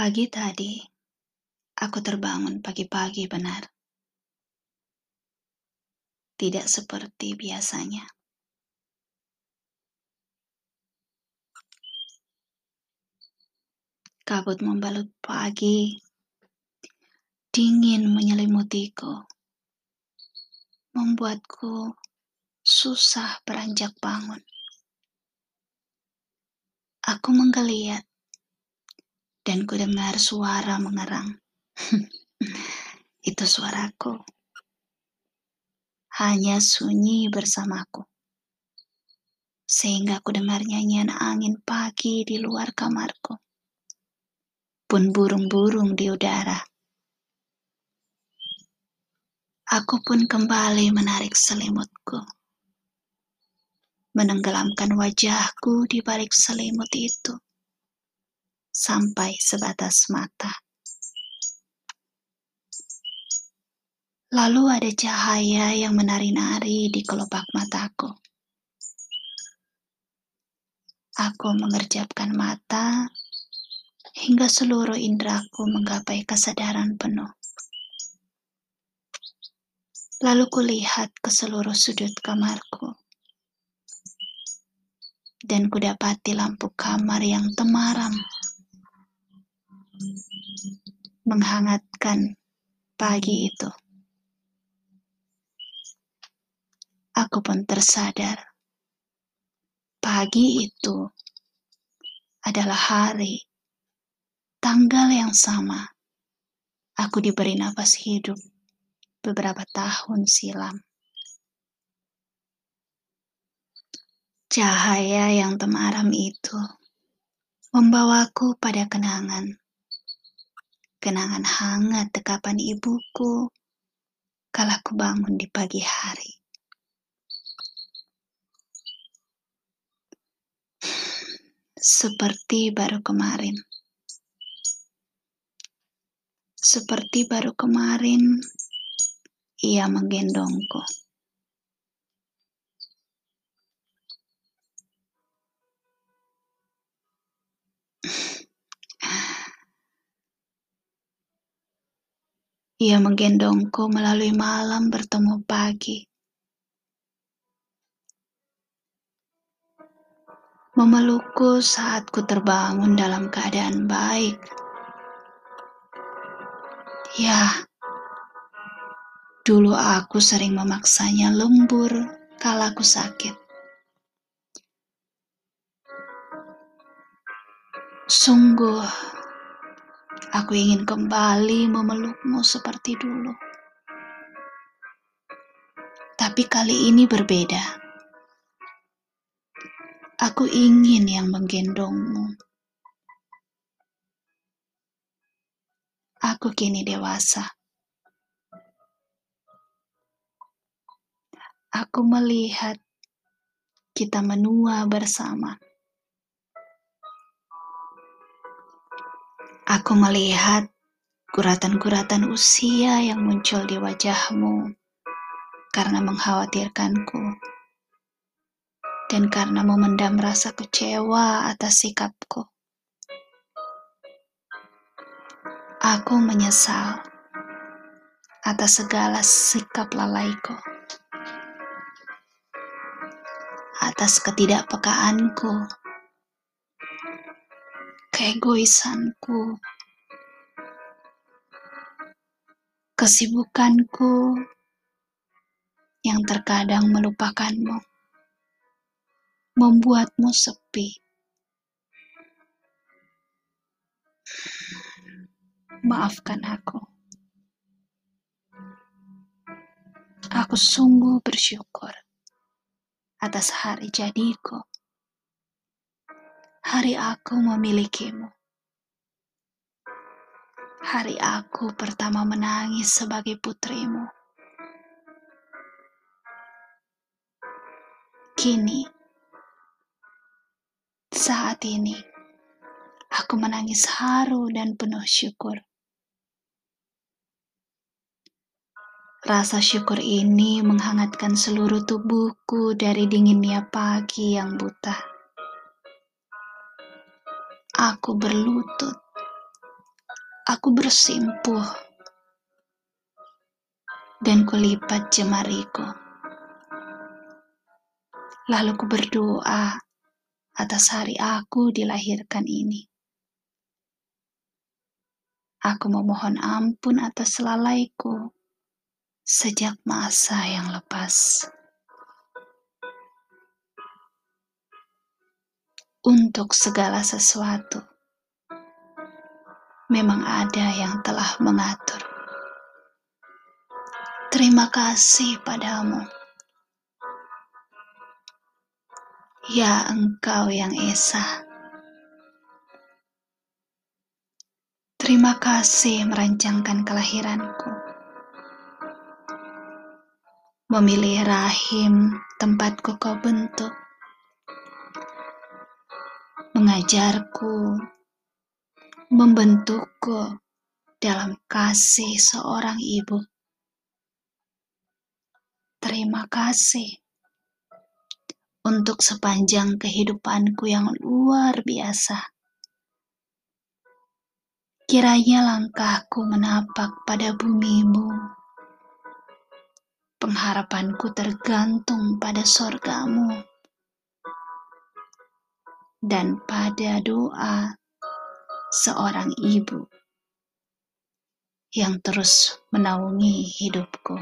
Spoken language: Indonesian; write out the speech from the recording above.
Pagi tadi, aku terbangun pagi-pagi benar. Tidak seperti biasanya. Kabut membalut pagi, dingin menyelimutiku, membuatku susah beranjak bangun. Aku menggeliat dan kudengar suara mengerang. Itu suaraku. Hanya sunyi bersamaku. Sehingga aku dengar nyanyian angin pagi di luar kamarku. Pun burung-burung di udara. Aku pun kembali menarik selimutku. Menenggelamkan wajahku di balik selimut itu sampai sebatas mata. Lalu ada cahaya yang menari-nari di kelopak mataku. Aku mengerjapkan mata hingga seluruh indraku menggapai kesadaran penuh. Lalu kulihat ke seluruh sudut kamarku. Dan kudapati lampu kamar yang temaram menghangatkan pagi itu. Aku pun tersadar, pagi itu adalah hari, tanggal yang sama. Aku diberi nafas hidup beberapa tahun silam. Cahaya yang temaram itu membawaku pada kenangan kenangan hangat dekapan ibuku kala ku bangun di pagi hari. Seperti baru kemarin. Seperti baru kemarin, ia menggendongku. Ia menggendongku melalui malam bertemu pagi. Memelukku saat ku terbangun dalam keadaan baik. Ya, dulu aku sering memaksanya lembur kala aku sakit. Sungguh, Aku ingin kembali memelukmu seperti dulu. Tapi kali ini berbeda. Aku ingin yang menggendongmu. Aku kini dewasa. Aku melihat kita menua bersama. Aku melihat guratan-guratan usia yang muncul di wajahmu karena mengkhawatirkanku. Dan karena memendam rasa kecewa atas sikapku. Aku menyesal atas segala sikap lalaiku, atas ketidakpekaanku keegoisanku, kesibukanku yang terkadang melupakanmu, membuatmu sepi. Maafkan aku. Aku sungguh bersyukur atas hari jadiku hari aku memilikimu. Hari aku pertama menangis sebagai putrimu. Kini, saat ini, aku menangis haru dan penuh syukur. Rasa syukur ini menghangatkan seluruh tubuhku dari dinginnya pagi yang buta. Aku berlutut aku bersimpuh dan kulipat jemariku. Lalu ku berdoa atas hari aku dilahirkan ini. Aku memohon ampun atas lalaiku sejak masa yang lepas. Untuk segala sesuatu, memang ada yang telah mengatur. Terima kasih padamu. Ya engkau yang esa. Terima kasih merancangkan kelahiranku. Memilih rahim tempatku kau bentuk. Mengajarku, membentukku dalam kasih seorang ibu. Terima kasih untuk sepanjang kehidupanku yang luar biasa. Kiranya langkahku menapak pada bumimu. Pengharapanku tergantung pada sorgamu. Dan pada doa seorang ibu yang terus menaungi hidupku.